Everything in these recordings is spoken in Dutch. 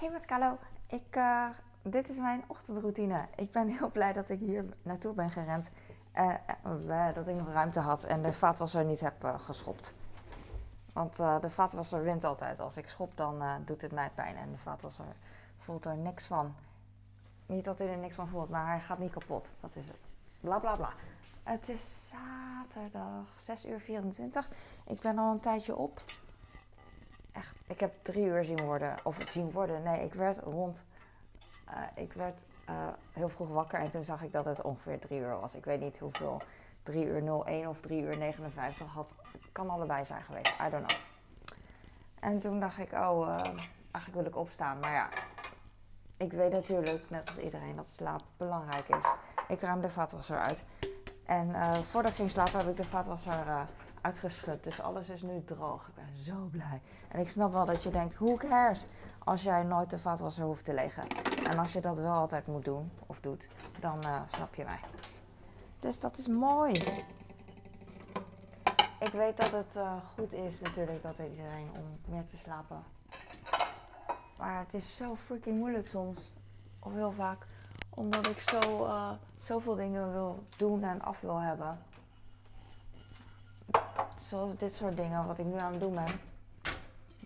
Hey met Carlo, ik, uh, dit is mijn ochtendroutine. Ik ben heel blij dat ik hier naartoe ben gerend. Uh, dat ik nog ruimte had en de vaatwasser niet heb geschopt. Want de vaatwasser wint altijd. Als ik schop, dan doet het mij pijn. En de vaatwasser voelt er niks van. Niet dat hij er niks van voelt, maar hij gaat niet kapot. Dat is het. Bla bla bla. Het is zaterdag 6 uur 24. Ik ben al een tijdje op echt, ik heb drie uur zien worden. Of zien worden. Nee, ik werd rond. Uh, ik werd uh, heel vroeg wakker en toen zag ik dat het ongeveer drie uur was. Ik weet niet hoeveel. 3 uur 01 of 3 uur 59 had. Kan allebei zijn geweest. I don't know. En toen dacht ik, oh, uh, eigenlijk wil ik opstaan. Maar ja, ik weet natuurlijk, net als iedereen, dat slaap belangrijk is. Ik ruim de vaatwasser uit. En voordat ik ging slapen heb ik de vaatwasser uitgeschud. Dus alles is nu droog. Ik ben zo blij. En ik snap wel dat je denkt, who cares? Als jij nooit de vaatwasser hoeft te leggen. En als je dat wel altijd moet doen, of doet, dan uh, snap je mij. Dus dat is mooi. Ik weet dat het uh, goed is natuurlijk dat iedereen om meer te slapen. Maar het is zo freaking moeilijk soms. Of heel vaak. Omdat ik zo, uh, zoveel dingen wil doen en af wil hebben zoals dit soort dingen, wat ik nu aan het doen ben.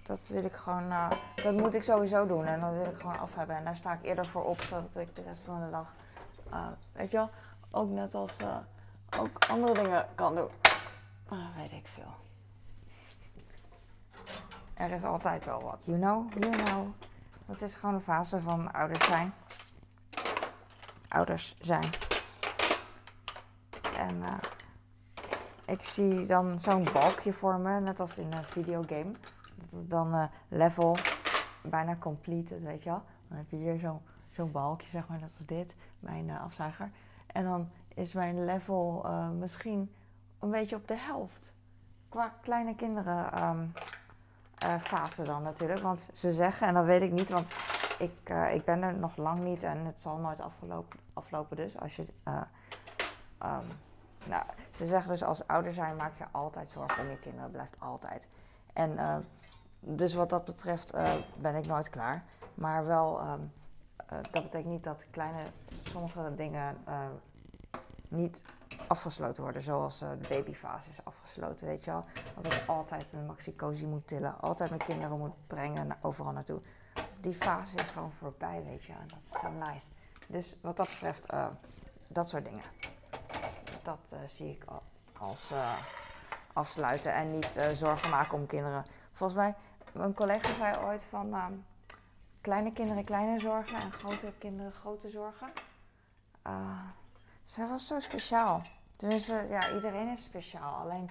Dat wil ik gewoon, uh, dat moet ik sowieso doen en dat wil ik gewoon af hebben. En daar sta ik eerder voor op, zodat ik de rest van de dag, uh, weet je wel, ook net als uh, ook andere dingen kan doen. weet ik veel. Er is altijd wel wat, you know, you know. Het is gewoon een fase van ouders zijn. Ouders zijn. En ik zie dan zo'n balkje vormen, net als in een videogame. Dat dan uh, level bijna complete, weet je wel. Dan heb je hier zo'n zo'n balkje, zeg maar, dat is dit, mijn uh, afzuiger. En dan is mijn level uh, misschien een beetje op de helft. Qua kleine kinderen um, fase dan natuurlijk. Want ze zeggen, en dat weet ik niet, want ik, ik ben er nog lang niet en het zal nooit afgelopen, aflopen dus. Als je... Um, nou, ze zeggen dus als ouder zijn maak je altijd zorgen om je kinderen. Blijft altijd. En uh, dus wat dat betreft uh, ben ik nooit klaar. Maar wel, uh, dat betekent niet dat kleine, sommige dingen niet afgesloten worden. Zoals de babyfase is afgesloten, weet je wel. Dat ik altijd een maxicosi moet tillen. Altijd mijn kinderen moet brengen overal naartoe. Die fase is gewoon voorbij, weet je. En dat is zo nice. Dus wat dat betreft, dat soort dingen dat uh, zie ik als uh, afsluiten en niet uh, zorgen maken om kinderen. Volgens mij, een collega zei ooit van uh, kleine kinderen kleine zorgen en grote kinderen grote zorgen. zij was zo speciaal. Tenminste, ja, iedereen is speciaal. Alleen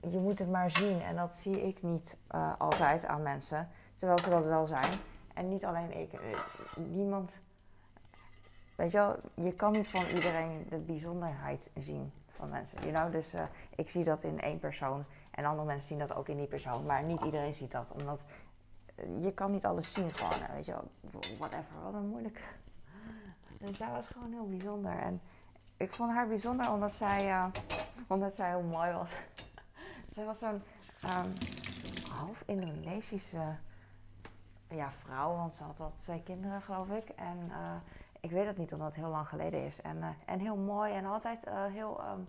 je moet het maar zien en dat zie ik niet altijd aan mensen. Terwijl ze dat wel zijn. En niet alleen ik. Niemand weet je wel, je kan niet van iedereen de bijzonderheid zien van mensen. You know? Dus uh, ik zie dat in één persoon en andere mensen zien dat ook in die persoon. Maar niet iedereen ziet dat, omdat uh, je kan niet alles zien gewoon. Weet je wel, whatever, wat een moeilijk. Dus zij was gewoon heel bijzonder. En ik vond haar bijzonder omdat zij, uh, omdat zij heel mooi was. zij was zo'n um, half Indonesische ja, vrouw, want ze had al twee kinderen geloof ik. En ik weet het niet, omdat het heel lang geleden is. En, uh, en heel mooi en altijd uh, heel um,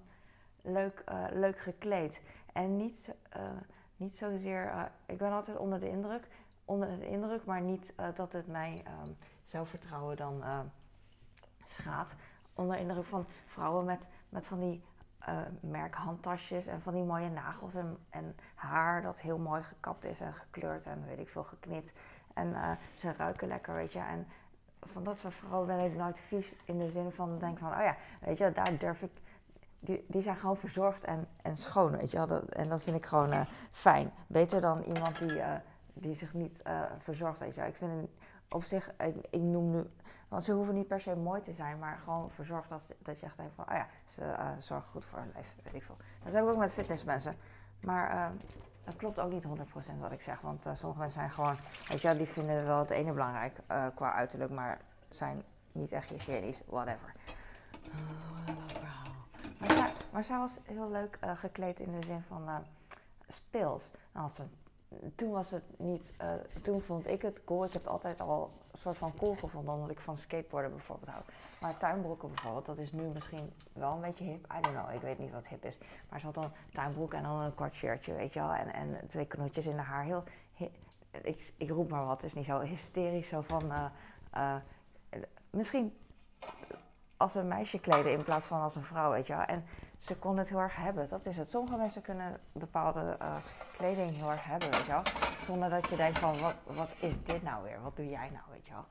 leuk, uh, leuk gekleed. En niet, niet zozeer, ik ben altijd onder de indruk, onder de indruk maar niet dat het mij um, zelfvertrouwen dan schaadt. Onder de indruk van vrouwen met, met van die merkhandtasjes en van die mooie nagels en, en haar dat heel mooi gekapt is en gekleurd en weet ik veel geknipt. En ze ruiken lekker, weet je. En van dat soort vrouwen ben ik nooit vies in de zin van denk van, oh ja, weet je, daar durf ik. Die, die zijn gewoon verzorgd en, en schoon, weet je wel. Dat, en dat vind ik gewoon uh, fijn. Beter dan iemand die, uh, die zich niet uh, verzorgt, weet je wel. Ik vind het op zich, ik, ik, noem nu, want ze hoeven niet per se mooi te zijn, maar gewoon verzorgd dat, dat je echt denkt van, oh ja, ze zorgen goed voor hun leven, weet ik veel. Dat heb ik ook met fitnessmensen. Maar dat klopt ook niet 100% wat ik zeg. Want uh, sommige mensen zijn gewoon, weet je, die vinden wel het ene belangrijk uh, qua uiterlijk, maar zijn niet echt hygiënisch, whatever. Maar, zij, maar was heel leuk uh, gekleed in de zin van speels. Had ze toen was het niet, uh, toen vond ik het cool. Ik heb het altijd al een soort van cool gevonden, omdat ik van skateboarden bijvoorbeeld hou. Maar tuinbroeken bijvoorbeeld, dat is nu misschien wel een beetje hip. I don't know, ik weet niet wat hip is. Maar ze had dan tuinbroek en dan een kort shirtje, weet je wel. En, en twee knotjes in de haar. Heel, ik, ik roep maar wat, het is niet zo hysterisch, zo van... Uh, uh, misschien als een meisje kleden in plaats van als een vrouw, weet je wel. En ze kon het heel erg hebben, dat is het. Sommige mensen kunnen bepaalde uh, kleding heel erg hebben, weet je wel. Zonder dat je denkt van, wat, wat is dit nou weer? Wat doe jij nou, weet je wel.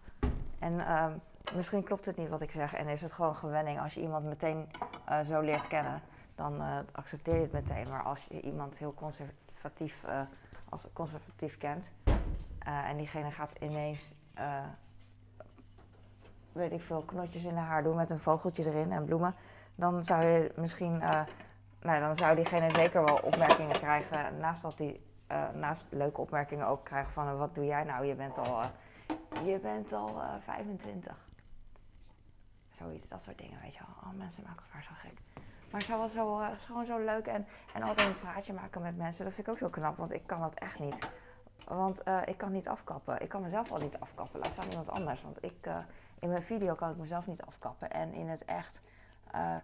En um, misschien klopt het niet wat ik zeg en is het gewoon gewenning. Als je iemand meteen uh, zo leert kennen, dan uh, accepteer je het meteen. Maar als je iemand heel conservatief, als conservatief kent en diegene gaat ineens weet ik veel, knotjes in haar doen met een vogeltje erin en bloemen, dan zou je misschien, uh, nou, dan zou diegene zeker wel opmerkingen krijgen. Naast dat die, uh, naast leuke opmerkingen ook krijgen van, wat doe jij nou? Je bent al, je bent al 25. Zoiets, dat soort dingen, weet je wel. Oh, mensen maken elkaar zo gek. Maar het zo, gewoon zo leuk en, en altijd een praatje maken met mensen. Dat vind ik ook zo knap, want ik kan dat echt niet. Want ik kan niet afkappen. Ik kan mezelf al niet afkappen. Laat staan iemand anders. Want ik, in mijn video kan ik mezelf niet afkappen. En in het echt uh,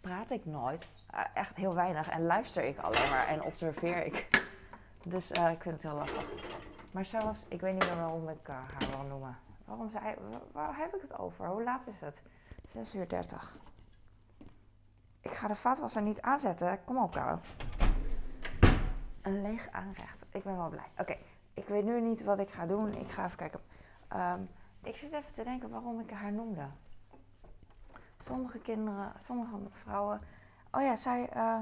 praat ik nooit. Echt heel weinig. En luister ik alleen maar en observeer ik. Dus ik vind het heel lastig. Maar zelfs, ik weet niet meer waarom ik haar wil noemen. Waarom zei, waar, heb ik het over? Hoe laat is het? 6 uur 30. Ik ga de vaatwasser niet aanzetten. Kom op, nou. Een leeg aanrecht. Ik ben wel blij. Oké, ik weet nu niet wat ik ga doen. Ik ga even kijken. Um, ik zit even te denken waarom ik haar noemde. Sommige kinderen, sommige vrouwen. Oh ja, zij, uh,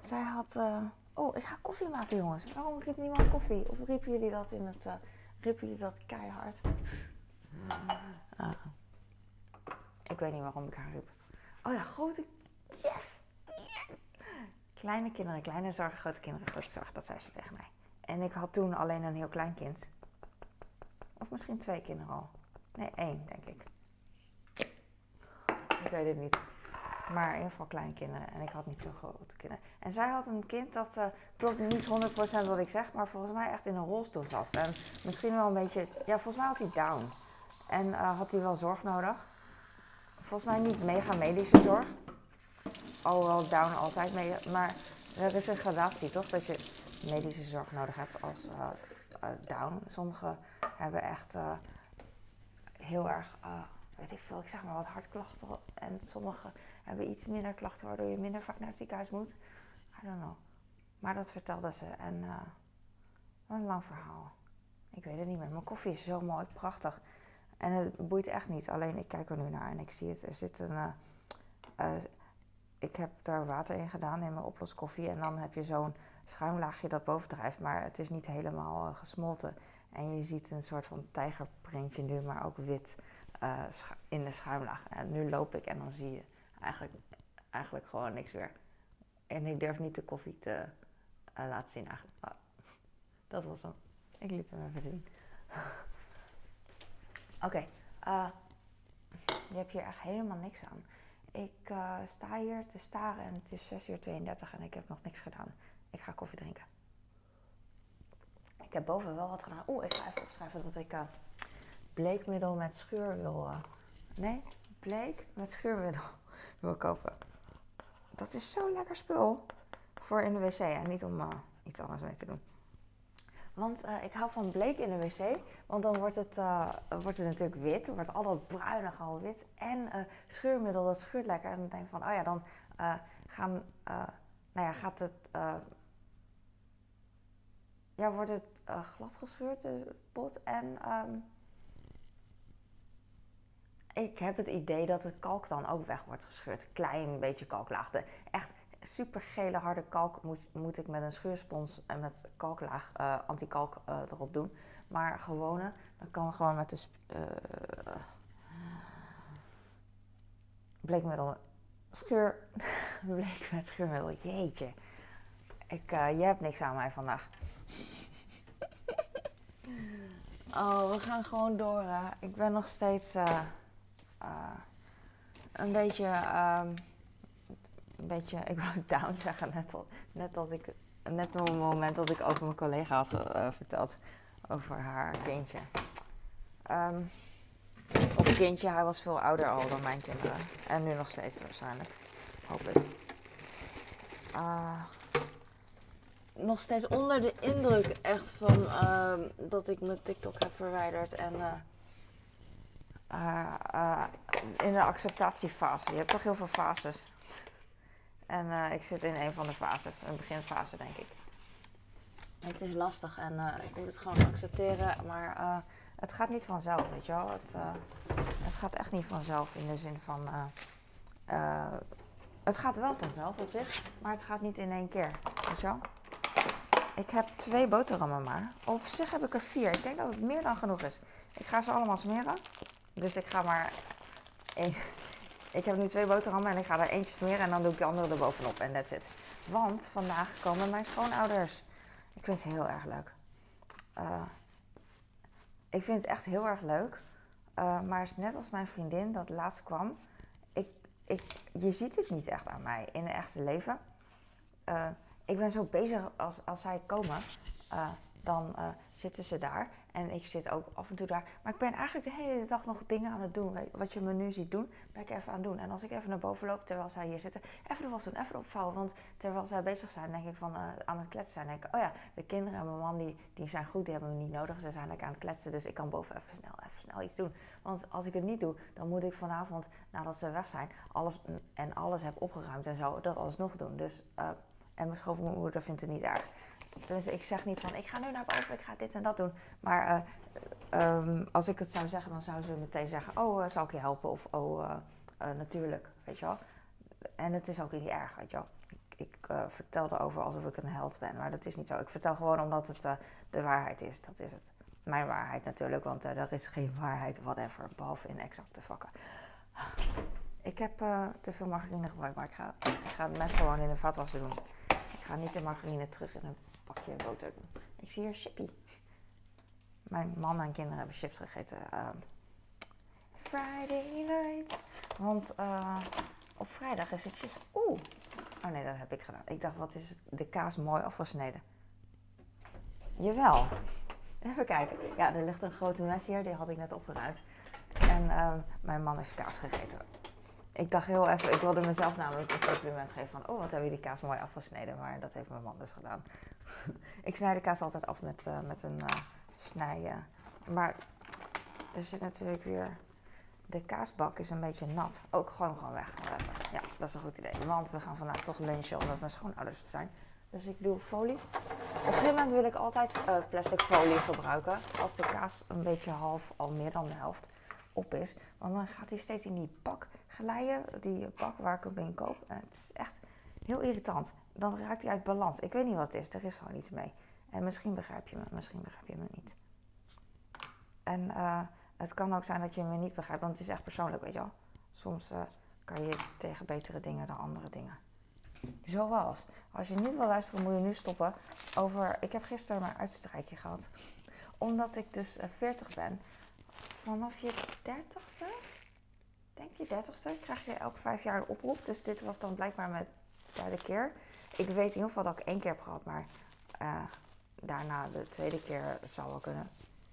zij had. Uh, oh, ik ga koffie maken, jongens. Waarom riep niemand koffie? Of riepen jullie dat in het. Uh, riepen jullie dat keihard? Ah. ik weet niet waarom ik haar riep. Oh ja, grote. Yes! Yes! Kleine kinderen, kleine zorgen, grote kinderen, grote zorgen. Dat zei ze tegen mij. En ik had toen alleen een heel klein kind. Of misschien twee kinderen al. Nee, één, denk ik. Ik weet het niet. Maar in ieder geval kleinkinderen. En ik had niet zo grote kinderen. En zij had een kind dat uh, klopt niet 100% wat ik zeg, maar volgens mij echt in een rolstoel zat. En misschien wel een beetje. Ja, volgens mij had hij down. En uh, had hij wel zorg nodig. Volgens mij niet mega medische zorg. Alhoewel down altijd mee. Maar er is een gradatie toch? Dat je medische zorg nodig hebt als uh, down. Sommigen hebben echt heel erg, weet ik veel, ik zeg maar wat hartklachten. En sommigen hebben iets minder klachten, waardoor je minder vaak naar het ziekenhuis moet. I don't know. Maar dat vertelde ze. En uh, een lang verhaal. Ik weet het niet meer. Mijn koffie is zo mooi, prachtig. En het boeit echt niet. Alleen ik kijk er nu naar en ik zie het. Er zit een. Ik heb daar water in gedaan in mijn oploskoffie. En dan heb je zo'n schuimlaagje dat bovendrijft. Maar het is niet helemaal gesmolten. En je ziet een soort van tijgerprintje nu, maar ook wit uh, in de schuimlaag. En nu loop ik en dan zie je eigenlijk, eigenlijk gewoon niks meer. En ik durf niet de koffie te uh, laten zien eigenlijk. Dat was hem. Ik liet hem even zien. Oké, je hebt hier echt helemaal niks aan. Ik sta hier te staren en het is 6 uur 32 en ik heb nog niks gedaan. Ik ga koffie drinken. Ik heb boven wel wat gedaan. Oeh, ik ga even opschrijven dat ik uh, bleekmiddel met scheur wil. Uh, nee, bleek met scheurmiddel wil kopen. Dat is zo'n lekker spul voor in de wc en niet om uh, iets anders mee te doen. Want ik hou van bleek in de wc, want dan wordt het, wordt het natuurlijk wit. Dan wordt al dat bruine gewoon wit. En scheurmiddel, dat scheurt lekker. En dan denk ik van, oh ja, dan gaan, nou ja, gaat het ja, wordt het uh, glad gescheurd, de pot. En um, ik heb het idee dat het kalk dan ook weg wordt gescheurd. Klein beetje kalklaag. De echt super gele harde kalk moet, moet ik met een scheurspons en met kalklaag, uh, anti-kalk uh, erop doen. Maar gewone, dat kan gewoon met de uh, bleekmiddel. Scheur. Bleek met. Jeetje. Ik, je hebt niks aan mij vandaag. Oh, we gaan gewoon door. Ik ben nog steeds uh, uh, een beetje, um, een beetje, ik wou down zeggen, net, al, net dat ik net op het moment dat ik over mijn collega had verteld over haar kindje. Um, of kindje, hij was veel ouder al dan mijn kinderen. En nu nog steeds waarschijnlijk. Hoop ik. Nog steeds onder de indruk echt van uh, dat ik mijn TikTok heb verwijderd. En uh, in de acceptatiefase. Je hebt toch heel veel fases. En ik zit in een van de fases. Een beginfase denk ik. Het is lastig en ik moet het gewoon accepteren. Maar het gaat niet vanzelf, weet je wel. Het, het gaat echt niet vanzelf in de zin van... het gaat wel vanzelf op zich, maar het gaat niet in één keer, weet je wel. Ik heb twee boterhammen maar. Op zich heb ik er vier. Ik denk dat het meer dan genoeg is. Ik ga ze allemaal smeren. Dus ik ga maar... Ik heb nu twee boterhammen en ik ga er eentje smeren en dan doe ik de andere er bovenop. En that's it. Want vandaag komen mijn schoonouders. Ik vind het heel erg leuk. Uh, ik vind het echt heel erg leuk. Uh, maar net als mijn vriendin dat laatst kwam. Ik, ik, je ziet het niet echt aan mij in het echte leven. Uh, ik ben zo bezig als, als zij komen, uh, dan uh, zitten ze daar. En ik zit ook af en toe daar. Maar ik ben eigenlijk de hele dag nog dingen aan het doen. Wat je me nu ziet doen, ben ik even aan het doen. En als ik even naar boven loop terwijl zij hier zitten, even de was doen, even opvouwen. Want terwijl zij bezig zijn, denk ik van uh, aan het kletsen zijn. Denk ik, oh ja, de kinderen en mijn man die, die zijn goed, die hebben me niet nodig. Ze zijn lekker aan het kletsen. Dus ik kan boven even snel, even snel iets doen. Want als ik het niet doe, dan moet ik vanavond, nadat ze weg zijn, alles en alles heb opgeruimd en zo, dat alles nog doen. Dus en mijn schoonmoeder vindt het niet erg. Dus ik zeg niet van ik ga nu naar boven, ik ga dit en dat doen. Maar uh, um, als ik het zou zeggen, dan zou ze meteen zeggen: Oh, uh, zal ik je helpen? Of oh, uh, natuurlijk, weet je wel. En het is ook niet erg, weet je wel. Ik, ik vertel erover alsof ik een held ben, maar dat is niet zo. Ik vertel gewoon omdat het de waarheid is. Dat is het. Mijn waarheid natuurlijk, want er is geen waarheid, whatever, behalve in exacte vakken. Ik heb te veel margarine gebruikt, maar ik ga, ik ga het mes gewoon in de vatwasser doen. Ga niet de margarine terug in een pakje boter doen. Ik zie hier chippy. Mijn man en kinderen hebben chips gegeten. Uh, Friday night. Want uh, op vrijdag is het chips. Oeh. Oh nee, dat heb ik gedaan. Ik dacht, wat is de kaas mooi afgesneden? Jawel. Even kijken. Ja, er ligt een grote mes hier. Die had ik net opgeruimd. En uh, mijn man heeft kaas gegeten ik dacht heel even, ik wilde mezelf namelijk een compliment geven van, oh wat hebben jullie kaas mooi afgesneden, maar dat heeft mijn man dus gedaan. ik snij de kaas altijd af met, uh, met een uh, snijden. Maar er zit natuurlijk weer, de kaasbak is een beetje nat. Ook gewoon gewoon weg. Ja, dat is een goed idee. Want we gaan vandaag toch lunchen omdat mijn schoonouders zijn. Dus ik doe folie. Op een gegeven moment wil ik altijd plastic folie gebruiken. Als de kaas een beetje half, al meer dan de helft op is. Want dan gaat hij steeds in die bak glijden, die bak waar ik hem in koop. En het is echt heel irritant. Dan raakt hij uit balans. Ik weet niet wat het is, er is gewoon iets mee. En misschien begrijp je me, misschien begrijp je me niet. En uh, het kan ook zijn dat je me niet begrijpt, want het is echt persoonlijk, weet je wel. Soms uh, kan je tegen betere dingen dan andere dingen. Zoals, als je niet wil luisteren, moet je nu stoppen over... Ik heb gisteren mijn uitstrijkje gehad. Omdat ik dus 40 eh, ben, vanaf je dertigste, denk je dertigste, krijg je elke vijf jaar een oproep. Dus dit was dan blijkbaar mijn derde keer. Ik weet in ieder geval dat ik één keer heb gehad, maar uh, daarna de tweede keer zou wel kunnen. Op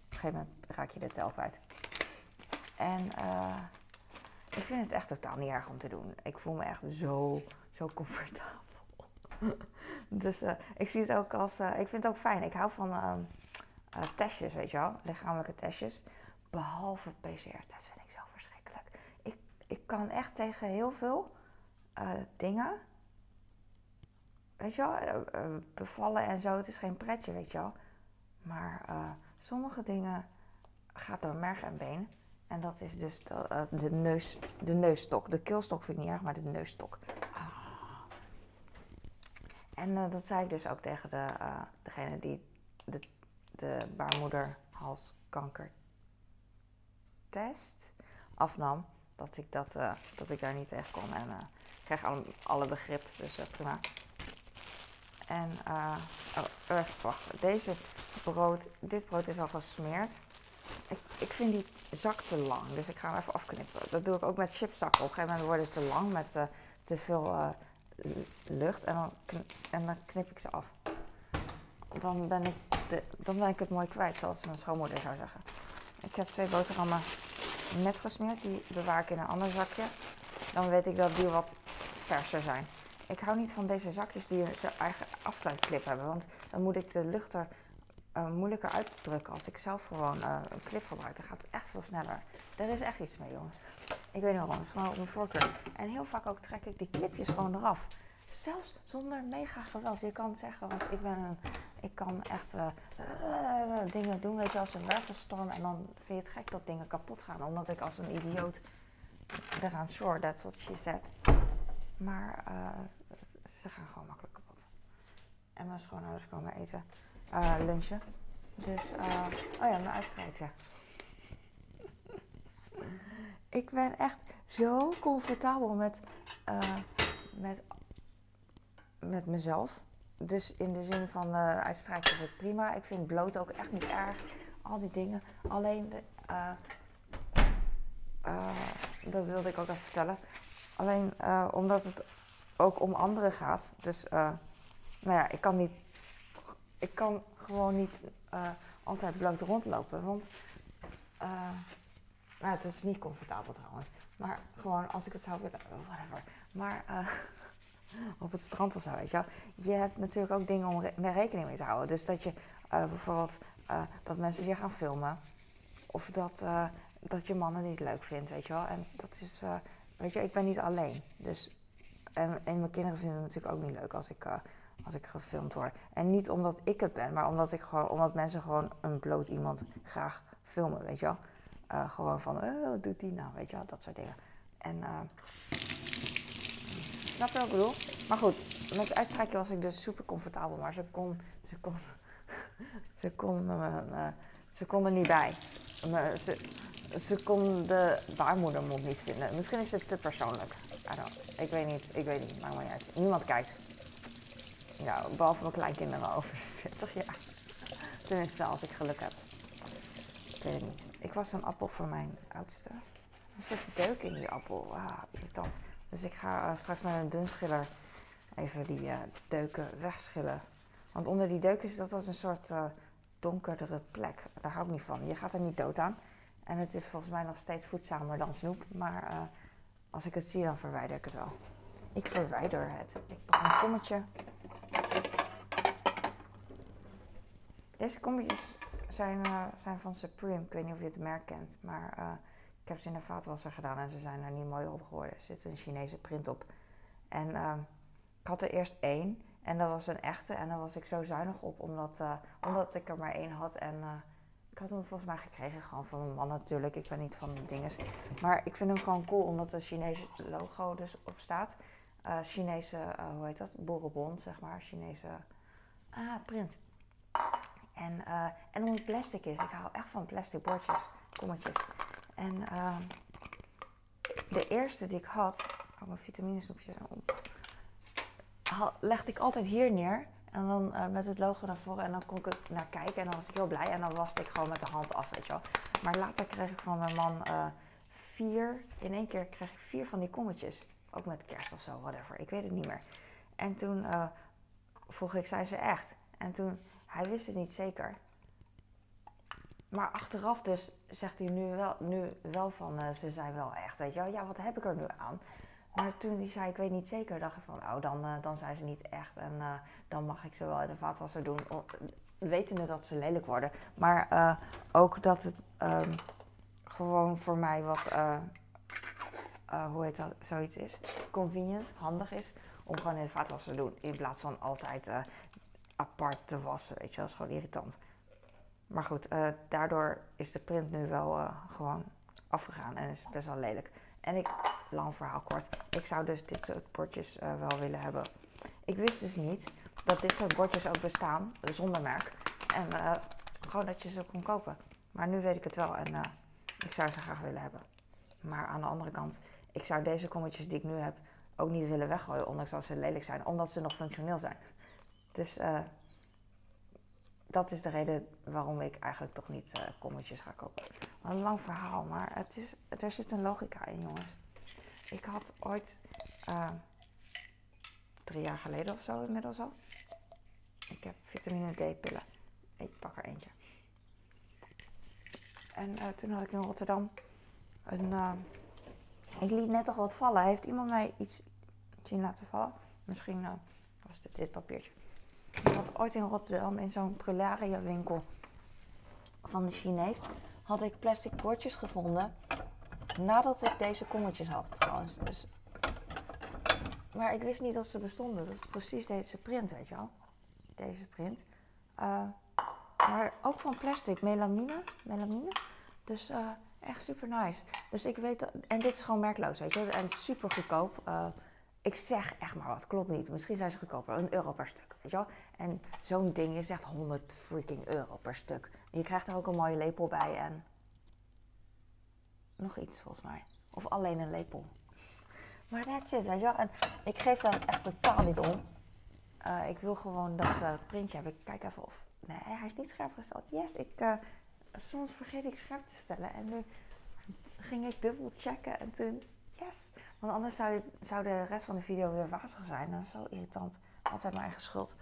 een gegeven moment raak je de tel kwijt. En uh, ik vind het echt totaal niet erg om te doen. Ik voel me echt zo, zo comfortabel. dus uh, ik zie het ook als. ik vind het ook fijn. Ik hou van testjes, weet je wel, lichamelijke testjes. Behalve PCR, dat vind ik zo verschrikkelijk. Ik, ik kan echt tegen heel veel uh, dingen. Weet je wel, uh, bevallen en zo, het is geen pretje, weet je wel. Maar sommige dingen gaat door merg en been. En dat is dus de, de, neus, de neusstok. De keelstok vind ik niet erg, maar de neusstok. Ah. En dat zei ik dus ook tegen de, degene die de, de baarmoederhalskanker test afnam, dat ik, dat, uh, dat ik daar niet tegen kon. En uh, ik kreeg alle, alle begrip, dus uh, prima. En, oh, even wachten. Deze brood, dit brood is al gesmeerd. Ik, ik vind die zak te lang, dus ik ga hem even afknippen. Dat doe ik ook met chipzakken. Op een gegeven moment wordt het te lang met te veel lucht en dan, en dan knip ik ze af. dan ben, ik dan ben ik het mooi kwijt, zoals mijn schoonmoeder zou zeggen. Ik heb twee boterhammen net gesmeerd, die bewaar ik in een ander zakje. Dan weet ik dat die wat verser zijn. Ik hou niet van deze zakjes die zijn eigen afsluitklip hebben, want dan moet ik de lucht er uh, moeilijker uitdrukken als ik zelf gewoon uh, een clip gebruik. Dan gaat het echt veel sneller. Er is echt iets mee, jongens. Ik weet niet waarom, het is gewoon op mijn voorkeur. En heel vaak ook trek ik die clipjes gewoon eraf. Zelfs zonder mega geweld. Je kan zeggen, want ik ben een, ik kan echt uh, dingen doen, weet je, als een wervelstorm. En dan vind je het gek dat dingen kapot gaan. Omdat ik als een idioot eraan shore, that's what she said. Maar ze gaan gewoon makkelijk kapot. En mijn schoonouders komen eten lunchen. Dus, oh ja, mijn uitstrijken. ik ben echt zo comfortabel met, met, met mezelf. Dus in de zin van uh, uitstrijken is het prima. Ik vind bloot ook echt niet erg. Al die dingen. Alleen, de, dat wilde ik ook even vertellen. Alleen omdat het ook om anderen gaat. Dus, nou ja, ik kan niet ik kan gewoon niet altijd bloot rondlopen. Want nou, het is niet comfortabel trouwens. Maar gewoon als ik het zou willen, whatever. Maar op het strand of zo, weet je wel. Je hebt natuurlijk ook dingen om rekening mee te houden. Dus dat je bijvoorbeeld dat mensen je gaan filmen. Of dat, dat je mannen niet leuk vindt, weet je wel. En dat is, weet je, ik ben niet alleen. Dus, en, en mijn kinderen vinden het natuurlijk ook niet leuk als ik als ik gefilmd word. En niet omdat ik het ben, maar omdat, ik gewoon, omdat mensen gewoon een bloot iemand graag filmen, weet je wel. Gewoon van, wat doet die nou, weet je wel, dat soort dingen. En, snap je wat ik bedoel? Maar goed, met het uitstrijken was ik dus super comfortabel, maar ze kon, ze kon, ze kon, ze kon er niet bij. Ze, ze kon de baarmoedermond niet vinden. Misschien is het te persoonlijk. Ik weet niet, ik weet niet, maakt me niet uit. Niemand kijkt. Nou, behalve mijn kleinkinderen over 40 jaar. Tenminste, als ik geluk heb. Ik weet het niet. Ik was een appel voor mijn oudste. Er zit deuk in die appel. Ah, irritant. Dus ik ga uh, straks met een dunschiller even die uh, deuken wegschillen. Want onder die deuken is dat als een soort uh, donkerdere plek. Daar hou ik niet van. Je gaat er niet dood aan. En het is volgens mij nog steeds voedzamer dan snoep. Maar als ik het zie, dan verwijder ik het wel. Ik verwijder het. Ik pak een kommetje Deze kommetjes zijn, zijn van Supreme. Ik weet niet of je het merk kent, maar heb ze in de vaatwasser gedaan en ze zijn er niet mooi op geworden. Er zit een Chinese print op. En uh, ik had er eerst één en dat was een echte en daar was ik zo zuinig op omdat, omdat ik er maar één had. En ik had hem volgens mij gekregen gewoon van mijn man natuurlijk. Ik ben niet van dinges. Maar ik vind hem gewoon cool omdat er Chinese logo dus op staat. Chinese, hoe heet dat? Boerenbond, zeg maar. Chinese ah, print. En, en omdat het plastic is. Ik hou echt van plastic bordjes, kommetjes. En uh, de eerste die ik had, oh mijn vitaminesnoepjes op, legde ik altijd hier neer. En dan uh, met het logo naar voren. En dan kon ik er naar kijken. En dan was ik heel blij. En dan waste ik gewoon met de hand af, weet je wel. Maar later kreeg ik van mijn man uh, vier. In één keer kreeg ik vier van die kommetjes. Ook met kerst of zo, whatever. Ik weet het niet meer. En toen vroeg ik, zijn ze echt? En toen hij wist het niet zeker. Maar achteraf dus zegt hij nu wel, nu wel van, uh, ze zijn wel echt, weet je wel. Ja, wat heb ik er nu aan? Maar toen hij zei, ik weet niet zeker, dacht ik van, oh, dan, uh, dan zijn ze niet echt. En uh, dan mag ik ze wel in de vaatwasser doen. Wetende dat ze lelijk worden. Maar ook dat het um, gewoon voor mij wat, hoe heet dat, zoiets is. Convenient, handig is. Om gewoon in de vaatwasser te doen. In plaats van altijd apart te wassen. Weet je, dat is gewoon irritant. Maar goed, uh, daardoor is de print nu wel uh, gewoon afgegaan en is best wel lelijk. En ik, lang verhaal kort, ik zou dus dit soort bordjes uh, wel willen hebben. Ik wist dus niet dat dit soort bordjes ook bestaan, zonder merk. En gewoon dat je ze kon kopen. Maar nu weet ik het wel en ik zou ze graag willen hebben. Maar aan de andere kant, ik zou deze kommetjes die ik nu heb ook niet willen weggooien, ondanks dat ze lelijk zijn, omdat ze nog functioneel zijn. Dus dat is de reden waarom ik eigenlijk toch niet uh, kommetjes ga kopen. een lang verhaal, maar het is, er zit een logica in, jongens. Ik had ooit, uh, drie jaar geleden of zo inmiddels al. Ik heb vitamine D-pillen. Ik pak er eentje. En uh, toen had ik in Rotterdam een. Ik liet net toch wat vallen. Heeft iemand mij iets zien laten vallen? Misschien was het dit papiertje. Had ooit in Rotterdam in zo'n prularia winkel van de Chinees had ik plastic bordjes gevonden nadat ik deze kommetjes had trouwens. Dus, maar ik wist niet dat ze bestonden. Dat is precies deze print, weet je wel. Deze print. Uh, maar ook van plastic, melamine. melamine. Dus uh, echt super nice. Dus ik weet dat, en dit is gewoon merkloos, weet je En super goedkoop. Uh, ik zeg echt maar wat, klopt niet. Misschien zijn ze goedkoper, een euro per stuk, weet je wel. En zo'n ding is echt 100 freaking euro per stuk. Je krijgt er ook een mooie lepel bij en nog iets volgens mij. Of alleen een lepel. Maar that's it, weet je wel. En ik geef daar echt totaal niet om. Uh, ik wil gewoon dat uh, printje hebben. Ik kijk even of... Nee, hij is niet scherp gesteld. Yes, ik... Uh, soms vergeet ik scherp te stellen. En nu ging ik dubbel checken en toen... Want anders zou, zou de rest van de video weer wazig zijn. Dat is zo irritant. Altijd mijn eigen schuld.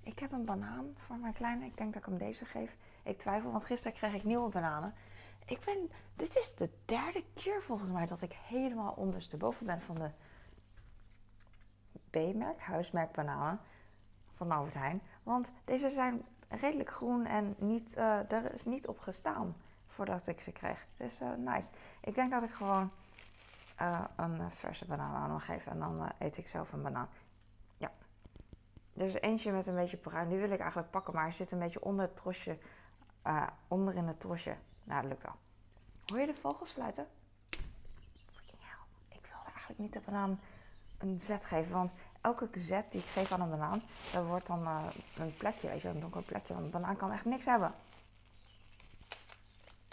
Ik heb een banaan voor mijn kleine. Ik denk dat ik hem deze geef. Ik twijfel, want gisteren kreeg ik nieuwe bananen. Ik ben, dit is de derde keer volgens mij dat ik helemaal ondersteboven ben van de B-merk, huismerk bananen van Albert Heijn. Want deze zijn redelijk groen en niet, uh, er is niet op gestaan voordat ik ze kreeg. Dus uh, nice. Ik denk dat ik gewoon uh, een verse banaan aan hem geef en dan eet ik zelf een banaan. Ja. Er is eentje met een beetje bruin. Die wil ik eigenlijk pakken, maar hij zit een beetje onder het trosje, onder in het trosje. Nou, dat lukt wel. Hoor je de vogels fluiten? Ik wilde eigenlijk niet de banaan een zet geven, want elke zet die ik geef aan een banaan, dat wordt dan uh, een plekje, weet je, een donker plekje. Want een banaan kan echt niks hebben.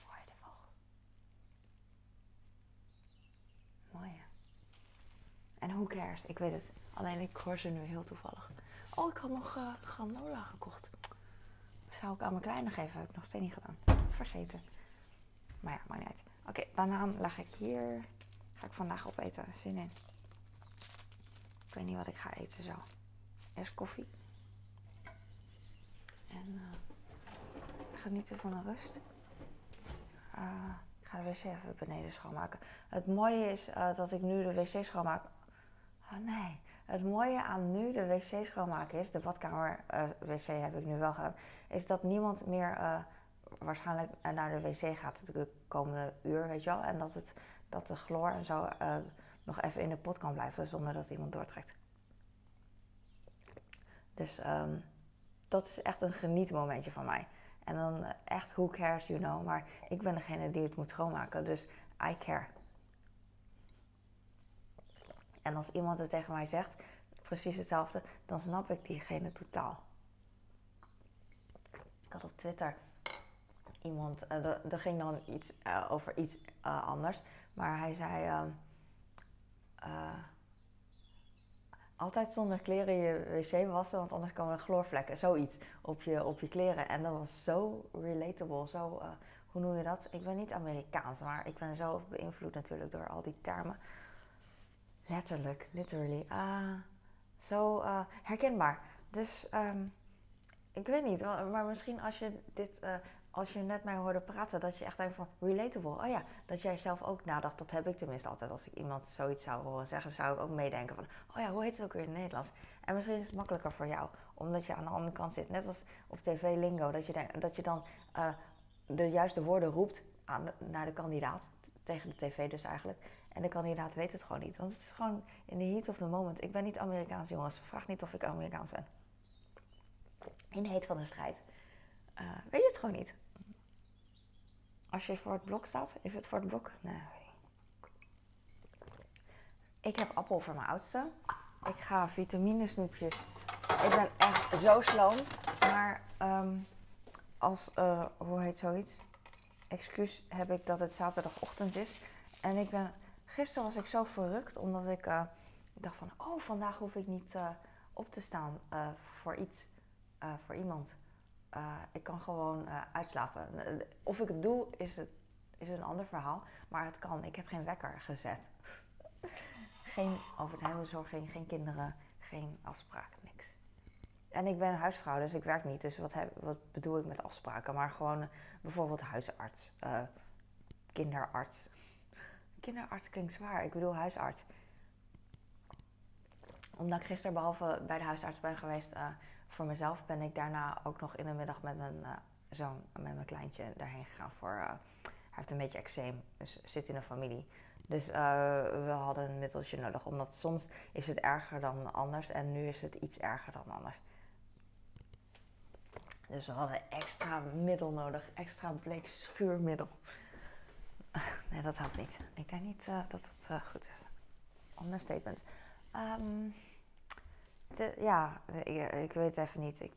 Hoor je de vogel? Mooi hè? Ik weet het. Alleen ik hoor ze nu heel toevallig. Oh, ik had nog uh, granola gekocht. Zou ik aan mijn kleine geven, heb ik nog steeds niet gedaan. Vergeten. Maar ja, maar niet uit. Oké, okay, banaan ik hier. Ga ik vandaag opeten. Zin in. Ik weet niet wat ik ga eten zo. Eerst koffie. En uh, genieten van de rust. Uh, ik ga de wc even beneden schoonmaken. Het mooie is dat ik nu de wc schoonmaak. Oh nee. Het mooie aan nu de wc schoonmaken is, de badkamer wc heb ik nu wel gedaan, is dat niemand meer waarschijnlijk naar de wc gaat de komende uur, weet je wel. En dat, het, dat de chloor en zo nog even in de pot kan blijven zonder dat iemand doortrekt. Dus um, dat is echt een genietmomentje van mij. En dan echt, who cares, you know. Maar ik ben degene die het moet schoonmaken, dus I care. En als iemand het tegen mij zegt, precies hetzelfde, dan snap ik diegene totaal. Ik had op Twitter iemand, uh, er ging dan iets uh, over iets uh, anders, maar hij zei ehm, altijd zonder kleren je wc wassen, want anders komen er chloorvlekken, zoiets op je, op je kleren. En dat was zo relatable, zo, hoe noem je dat? Ik ben niet Amerikaans, maar ik ben zo beïnvloed natuurlijk door al die termen. Letterlijk, literally. Ah, zo herkenbaar. Dus um, ik weet niet, maar misschien als je dit als je net mij hoorde praten, dat je echt denkt van relatable. Oh ja, dat jij zelf ook nadacht. Dat heb ik tenminste altijd. Als ik iemand zoiets zou horen zeggen, zou ik ook meedenken van... Oh ja, hoe heet het ook weer in het Nederlands? En misschien is het makkelijker voor jou, omdat je aan de andere kant zit. Net als op tv lingo, dat je, dat je dan uh, de juiste woorden roept aan naar de kandidaat. Tegen de tv dus eigenlijk. En de kandidaat weet het gewoon niet. Want het is gewoon in the heat of the moment. Ik ben niet Amerikaans, jongens. Vraag niet of ik Amerikaans ben. In de heet van de strijd. Uh, weet je het gewoon niet. Als je voor het blok staat, is het voor het blok? Nee. Ik heb appel voor mijn oudste. Ik ga vitamine snoepjes. Ik ben echt zo sloom. Maar um, als, uh, hoe heet zoiets? Excuus heb ik dat het zaterdagochtend is. En ik ben, gisteren was ik zo verrukt omdat ik uh, dacht van, oh vandaag hoef ik niet uh, op te staan voor iets, voor iemand. Ik kan gewoon uitslapen. Of ik het doe, is het, is een ander verhaal. Maar het kan. Ik heb geen wekker gezet. geen overheidsbezorging, geen kinderen, geen afspraak, niks. En ik ben huisvrouw, dus ik werk niet. Dus wat, heb, wat bedoel ik met afspraken? Maar gewoon uh, bijvoorbeeld huisarts, uh, kinderarts. Kinderarts klinkt zwaar, ik bedoel huisarts. Omdat ik gisteren behalve bij de huisarts ben geweest uh, voor mezelf, ben ik daarna ook nog in de middag met mijn zoon, met mijn kleintje daarheen gegaan voor... hij heeft een beetje eczeem, dus zit in een familie. Dus we hadden een middeltje nodig, omdat soms is het erger dan anders en nu is het iets erger dan anders. Dus we hadden extra middel nodig, extra bleek schuurmiddel. Nee, dat helpt niet. Ik denk niet uh, dat het uh, goed is. Understatement. Um, de, ja, ik, weet even niet. Ik,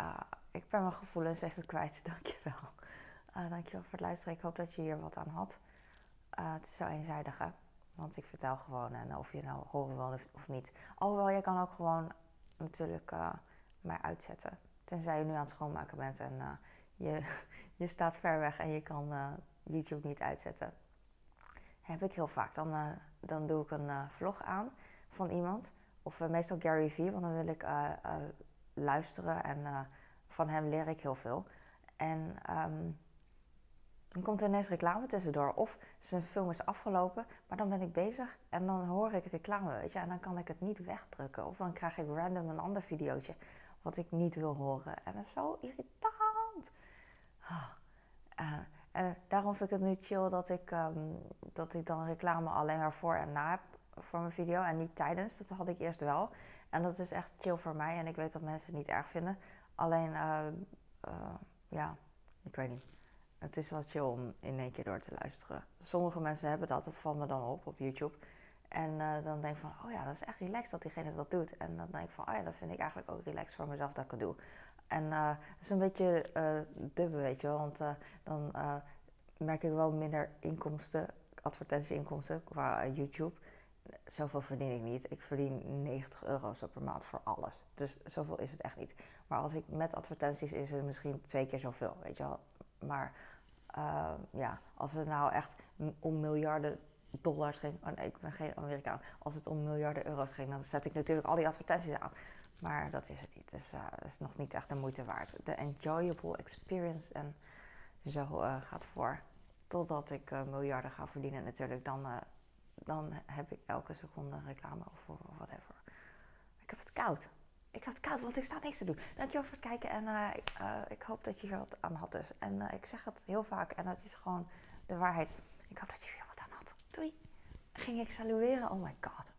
uh, ik ben mijn gevoelens even kwijt. Dankjewel. Uh, dankjewel voor het luisteren. Ik hoop dat je hier wat aan had. het is zo eenzijdig, hè? Want ik vertel gewoon en of je nou horen wil of niet. Alhoewel, je kan ook gewoon natuurlijk mij uitzetten. Tenzij je nu aan het schoonmaken bent en uh, je, je staat ver weg en je kan uh, YouTube niet uitzetten. Heb ik heel vaak. Dan, uh, dan doe ik een vlog aan van iemand. Of meestal Gary Vee, want dan wil ik luisteren en van hem leer ik heel veel. En um, dan komt er ineens reclame tussendoor. Of zijn film is afgelopen, maar dan ben ik bezig en dan hoor ik reclame, weet je. En dan kan ik het niet wegdrukken. Of dan krijg ik random een ander videootje wat ik niet wil horen. En dat is zo irritant. Uh, en daarom vind ik het nu chill dat ik, um, dat ik dan reclame alleen maar voor en na heb voor mijn video. En niet tijdens. Dat had ik eerst wel. En dat is echt chill voor mij. En ik weet dat mensen het niet erg vinden. Alleen, uh, uh, ja, ik weet niet. Het is wel chill om in één keer door te luisteren. Sommige mensen hebben dat. Dat valt me dan op op YouTube. En uh, dan denk ik van, oh ja, dat is echt relaxed dat diegene dat doet. En dan denk ik van, oh ja, dat vind ik eigenlijk ook relaxed voor mezelf dat ik het doe. En uh, dat is een beetje uh, dubbel, weet je wel. Want dan merk ik wel minder inkomsten, advertentieinkomsten qua YouTube. Zoveel verdien ik niet. Ik verdien 90 euro zo per maand voor alles. Dus zoveel is het echt niet. Maar als ik met advertenties is het misschien twee keer zoveel, weet je wel. Maar ja, als het nou echt om miljarden dollars ging. Oh nee, ik ben geen Amerikaan. Als het om miljarden euro's ging, dan zet ik natuurlijk al die advertenties aan. Maar dat is het niet. Dus uh, is nog niet echt de moeite waard. De enjoyable experience en zo uh, gaat voor. Totdat ik uh, miljarden ga verdienen natuurlijk. Dan, dan heb ik elke seconde reclame of whatever. Ik heb het koud. Ik heb het koud, want ik sta niks te doen. Dankjewel voor het kijken en ik, ik, hoop dat je hier wat aan had dus. En ik zeg het heel vaak en het is gewoon de waarheid. Ik hoop dat je hier. Ging ik salueren? Oh my god.